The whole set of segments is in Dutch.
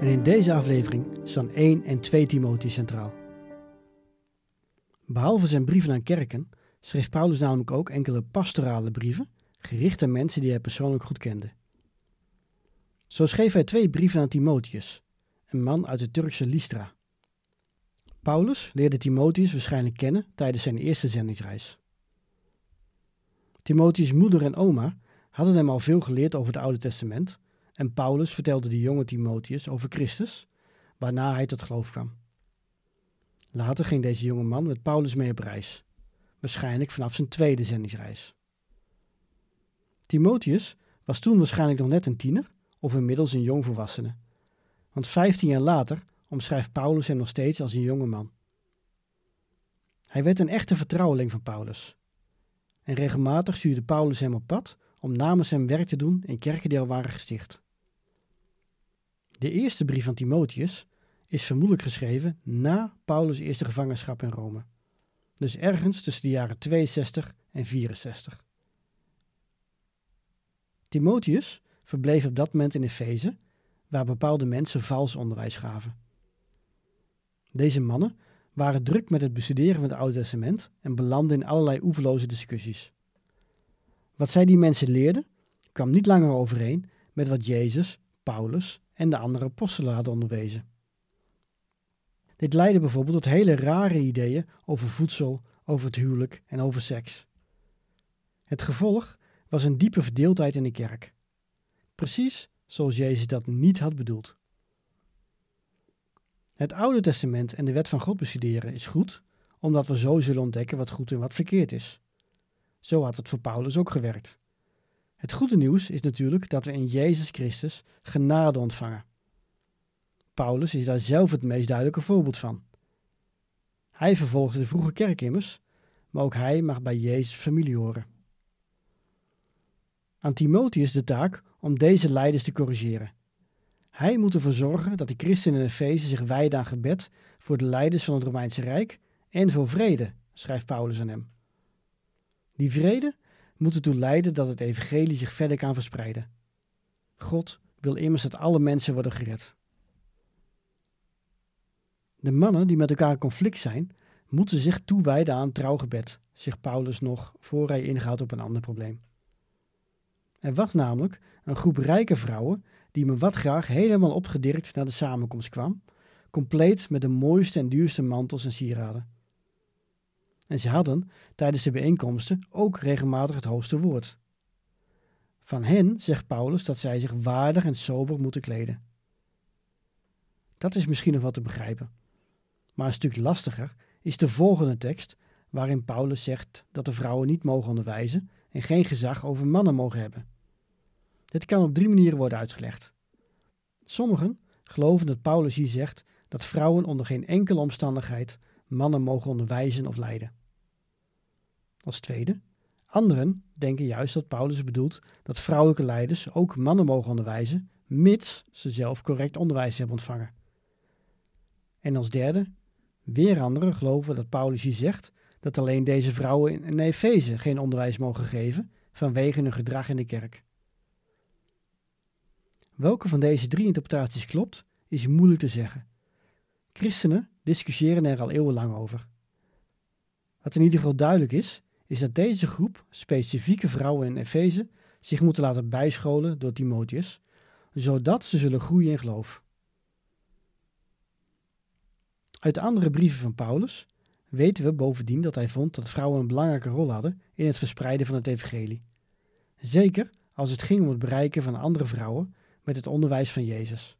En in deze aflevering staan 1 en 2 Timotheus centraal. Behalve zijn brieven aan kerken schreef Paulus namelijk ook enkele pastorale brieven, gericht aan mensen die hij persoonlijk goed kende. Zo schreef hij twee brieven aan Timotheus, een man uit de Turkse Lystra. Paulus leerde Timotheus waarschijnlijk kennen tijdens zijn eerste zendingsreis. Timotheus' moeder en oma hadden hem al veel geleerd over het Oude Testament en Paulus vertelde de jonge Timotheus over Christus, waarna hij tot geloof kwam. Later ging deze jonge man met Paulus mee op reis, waarschijnlijk vanaf zijn tweede zendingsreis. Timotheus was toen waarschijnlijk nog net een tiener of inmiddels een jongvolwassene, want vijftien jaar later omschrijft Paulus hem nog steeds als een jonge man. Hij werd een echte vertrouweling van Paulus. En regelmatig stuurde Paulus hem op pad om namens hem werk te doen in kerken die al waren gesticht. De eerste brief van Timotheus is vermoedelijk geschreven na Paulus' eerste gevangenschap in Rome. Dus ergens tussen de jaren 62 en 64. Timotheus verbleef op dat moment in Efeze, waar bepaalde mensen vals onderwijs gaven. Deze mannen waren druk met het bestuderen van het Oude Testament en belanden in allerlei oeverloze discussies. Wat zij die mensen leerden, kwam niet langer overeen met wat Jezus, Paulus en de andere apostelen hadden onderwezen. Dit leidde bijvoorbeeld tot hele rare ideeën over voedsel, over het huwelijk en over seks. Het gevolg was een diepe verdeeldheid in de kerk. Precies zoals Jezus dat niet had bedoeld. Het Oude Testament en de wet van God bestuderen is goed, omdat we zo zullen ontdekken wat goed en wat verkeerd is. Zo had het voor Paulus ook gewerkt. Het goede nieuws is natuurlijk dat we in Jezus Christus genade ontvangen. Paulus is daar zelf het meest duidelijke voorbeeld van. Hij vervolgde de vroege kerk immers, maar ook hij mag bij Jezus' familie horen. Aan Timotheus de taak om deze leiders te corrigeren. Hij moet ervoor zorgen dat de christenen in Efeze zich wijden aan gebed voor de leiders van het Romeinse Rijk en voor vrede, schrijft Paulus aan hem. Die vrede moet ertoe leiden dat het evangelie zich verder kan verspreiden. God wil immers dat alle mensen worden gered. De mannen die met elkaar in conflict zijn, moeten zich toewijden aan trouwgebed, zegt Paulus nog voor hij ingaat op een ander probleem. Er was namelijk een groep rijke vrouwen die me wat graag helemaal opgedirkt naar de samenkomst kwam, compleet met de mooiste en duurste mantels en sieraden. En ze hadden tijdens de bijeenkomsten ook regelmatig het hoogste woord. Van hen zegt Paulus dat zij zich waardig en sober moeten kleden. Dat is misschien nog wat te begrijpen. Maar een stuk lastiger is de volgende tekst, waarin Paulus zegt dat de vrouwen niet mogen onderwijzen en geen gezag over mannen mogen hebben. Dit kan op drie manieren worden uitgelegd. Sommigen geloven dat Paulus hier zegt dat vrouwen onder geen enkele omstandigheid mannen mogen onderwijzen of leiden. Als tweede, anderen denken juist dat Paulus bedoelt dat vrouwelijke leiders ook mannen mogen onderwijzen, mits ze zelf correct onderwijs hebben ontvangen. En als derde, weer anderen geloven dat Paulus hier zegt dat alleen deze vrouwen in Efeze geen onderwijs mogen geven vanwege hun gedrag in de kerk. Welke van deze drie interpretaties klopt, is moeilijk te zeggen. Christenen discussiëren er al eeuwenlang over. Wat in ieder geval duidelijk is, is dat deze groep specifieke vrouwen in Efeze zich moeten laten bijscholen door Timotheus, zodat ze zullen groeien in geloof. Uit andere brieven van Paulus weten we bovendien dat hij vond dat vrouwen een belangrijke rol hadden in het verspreiden van het evangelie. Zeker als het ging om het bereiken van andere vrouwen met het onderwijs van Jezus.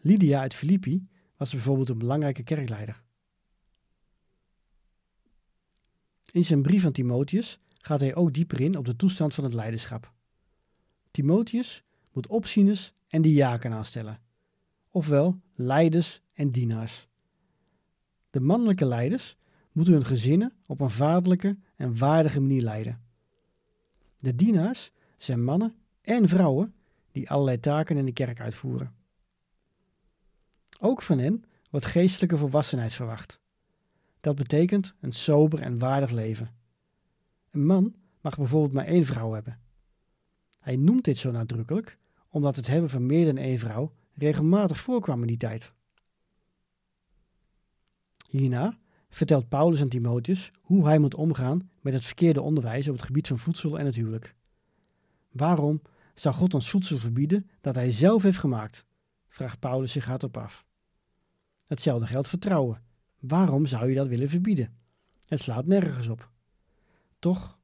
Lydia uit Filippi was bijvoorbeeld een belangrijke kerkleider. In zijn brief aan Timotheus gaat hij ook dieper in op de toestand van het leiderschap. Timotheus moet opzieners en diaken aanstellen, ofwel leiders en dienaars. De mannelijke leiders moeten hun gezinnen op een vaderlijke en waardige manier leiden. De dienaars zijn mannen en vrouwen die allerlei taken in de kerk uitvoeren. Ook van hen wordt geestelijke volwassenheid verwacht. Dat betekent een sober en waardig leven. Een man mag bijvoorbeeld maar één vrouw hebben. Hij noemt dit zo nadrukkelijk omdat het hebben van meer dan één vrouw regelmatig voorkwam in die tijd. Hierna vertelt Paulus aan Timotheus hoe hij moet omgaan met het verkeerde onderwijs op het gebied van voedsel en het huwelijk. Waarom zou God ons voedsel verbieden dat hij zelf heeft gemaakt? vraagt Paulus zich hardop af. Hetzelfde geldt vertrouwen. Waarom zou je dat willen verbieden? Het slaat nergens op. Toch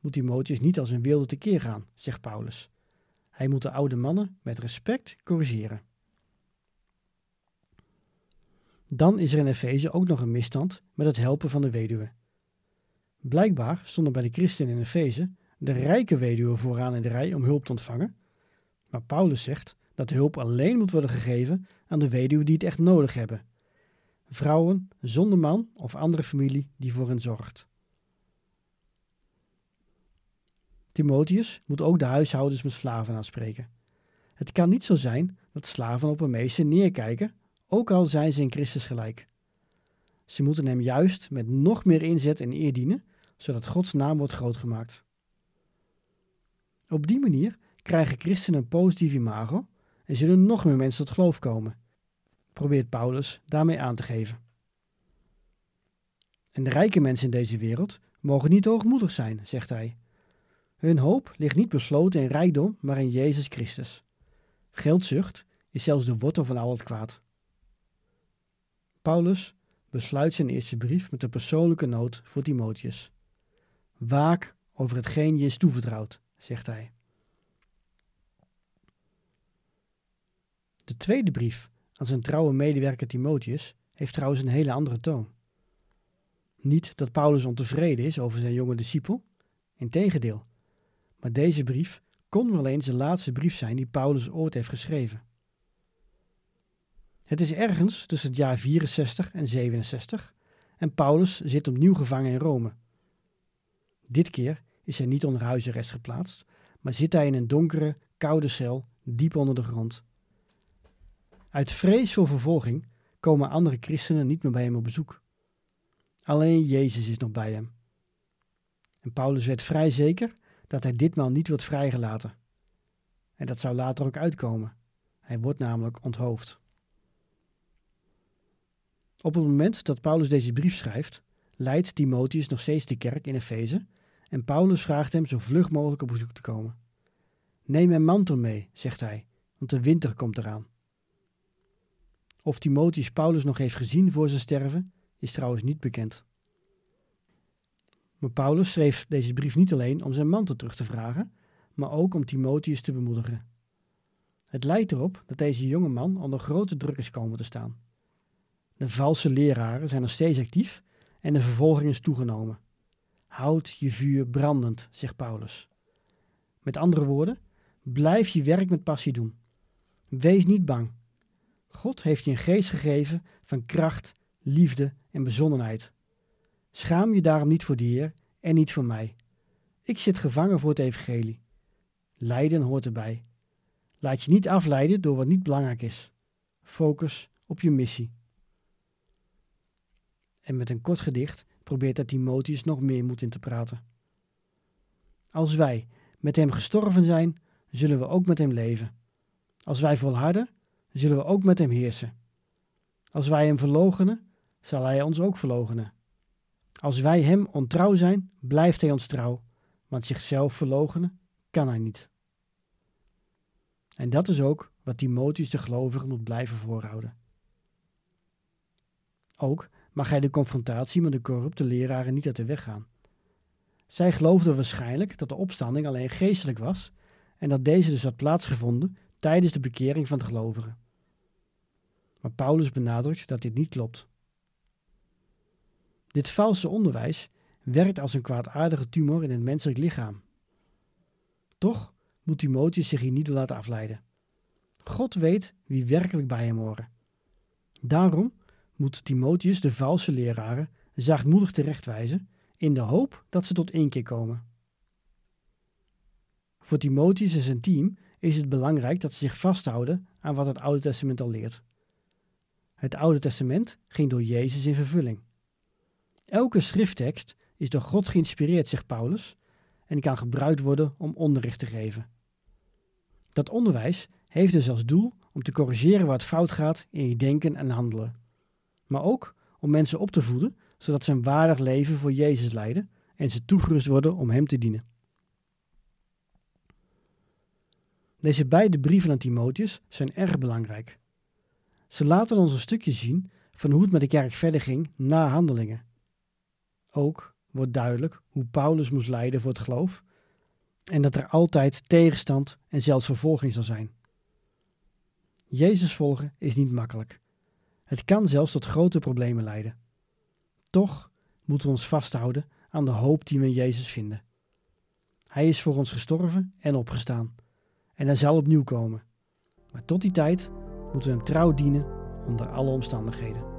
moet Timotheus niet als een wilde tekeer gaan, zegt Paulus. Hij moet de oude mannen met respect corrigeren. Dan is er in Efeze ook nog een misstand met het helpen van de weduwe. Blijkbaar stonden bij de christenen in Efeze de rijke weduwe vooraan in de rij om hulp te ontvangen. Maar Paulus zegt dat hulp alleen moet worden gegeven aan de weduwen die het echt nodig hebben. Vrouwen zonder man of andere familie die voor hen zorgt. Timotheus moet ook de huishoudens met slaven aanspreken. Het kan niet zo zijn dat slaven op een meester neerkijken, ook al zijn ze in Christus gelijk. Ze moeten hem juist met nog meer inzet en eer dienen, zodat Gods naam wordt groot gemaakt. Op die manier krijgen christenen een positief imago en zullen nog meer mensen tot geloof komen, probeert Paulus daarmee aan te geven. En de rijke mensen in deze wereld mogen niet hoogmoedig zijn, zegt hij. Hun hoop ligt niet besloten in rijkdom, maar in Jezus Christus. Geldzucht is zelfs de wortel van al het kwaad. Paulus besluit zijn eerste brief met een persoonlijke noot voor Timotheus. Waak over hetgeen je is toevertrouwd, zegt hij. De tweede brief aan zijn trouwe medewerker Timotheus heeft trouwens een hele andere toon. Niet dat Paulus ontevreden is over zijn jonge discipel, integendeel. Maar deze brief kon wel eens de laatste brief zijn die Paulus ooit heeft geschreven. Het is ergens tussen het jaar 64 en 67 en Paulus zit opnieuw gevangen in Rome. Dit keer is hij niet onder huisarrest geplaatst, maar zit hij in een donkere, koude cel diep onder de grond. Uit vrees voor vervolging komen andere christenen niet meer bij hem op bezoek. Alleen Jezus is nog bij hem. En Paulus werd vrij zeker dat hij ditmaal niet wordt vrijgelaten. En dat zou later ook uitkomen. Hij wordt namelijk onthoofd. Op het moment dat Paulus deze brief schrijft, leidt Timotheus nog steeds de kerk in Efeze en Paulus vraagt hem zo vlug mogelijk op bezoek te komen. Neem mijn mantel mee, zegt hij, want de winter komt eraan. Of Timotheus Paulus nog heeft gezien voor zijn sterven, is trouwens niet bekend. Maar Paulus schreef deze brief niet alleen om zijn mantel terug te vragen, maar ook om Timotheus te bemoedigen. Het lijkt erop dat deze jonge man onder grote druk is komen te staan. De valse leraren zijn nog steeds actief en de vervolging is toegenomen. Houd je vuur brandend, zegt Paulus. Met andere woorden, blijf je werk met passie doen. Wees niet bang. God heeft je een geest gegeven van kracht, liefde en bezonnenheid. Schaam je daarom niet voor de Heer en niet voor mij. Ik zit gevangen voor het evangelie. Lijden hoort erbij. Laat je niet afleiden door wat niet belangrijk is. Focus op je missie. En met een kort gedicht probeert dat Timotheus nog meer moed in te praten. Als wij met hem gestorven zijn, zullen we ook met hem leven. Als wij volharden, zullen we ook met hem heersen. Als wij hem verloochenen, zal hij ons ook verloochenen. Als wij hem ontrouw zijn, blijft hij ons trouw, want zichzelf verloochenen kan hij niet. En dat is ook wat Timotheus de gelovigen moet blijven voorhouden. Ook mag hij de confrontatie met de corrupte leraren niet uit de weg gaan. Zij geloofden waarschijnlijk dat de opstanding alleen geestelijk was en dat deze dus had plaatsgevonden tijdens de bekering van de gelovigen. Maar Paulus benadrukt dat dit niet klopt. Dit valse onderwijs werkt als een kwaadaardige tumor in het menselijk lichaam. Toch moet Timotheus zich hier niet door laten afleiden. God weet wie werkelijk bij hem horen. Daarom moet Timotheus de valse leraren zachtmoedig terechtwijzen in de hoop dat ze tot inkeer komen. Voor Timotheus en zijn team is het belangrijk dat ze zich vasthouden aan wat het Oude Testament al leert. Het Oude Testament ging door Jezus in vervulling. Elke schrifttekst is door God geïnspireerd, zegt Paulus, en kan gebruikt worden om onderricht te geven. Dat onderwijs heeft dus als doel om te corrigeren wat fout gaat in je denken en handelen. Maar ook om mensen op te voeden, zodat ze een waardig leven voor Jezus leiden en ze toegerust worden om Hem te dienen. Deze beide brieven aan Timotheus zijn erg belangrijk. Ze laten ons een stukje zien van hoe het met de kerk verder ging na handelingen. Ook wordt duidelijk hoe Paulus moest lijden voor het geloof en dat er altijd tegenstand en zelfs vervolging zal zijn. Jezus volgen is niet makkelijk. Het kan zelfs tot grote problemen leiden. Toch moeten we ons vasthouden aan de hoop die we in Jezus vinden. Hij is voor ons gestorven en opgestaan. En hij zal opnieuw komen. Maar tot die tijd moeten we hem trouw dienen onder alle omstandigheden.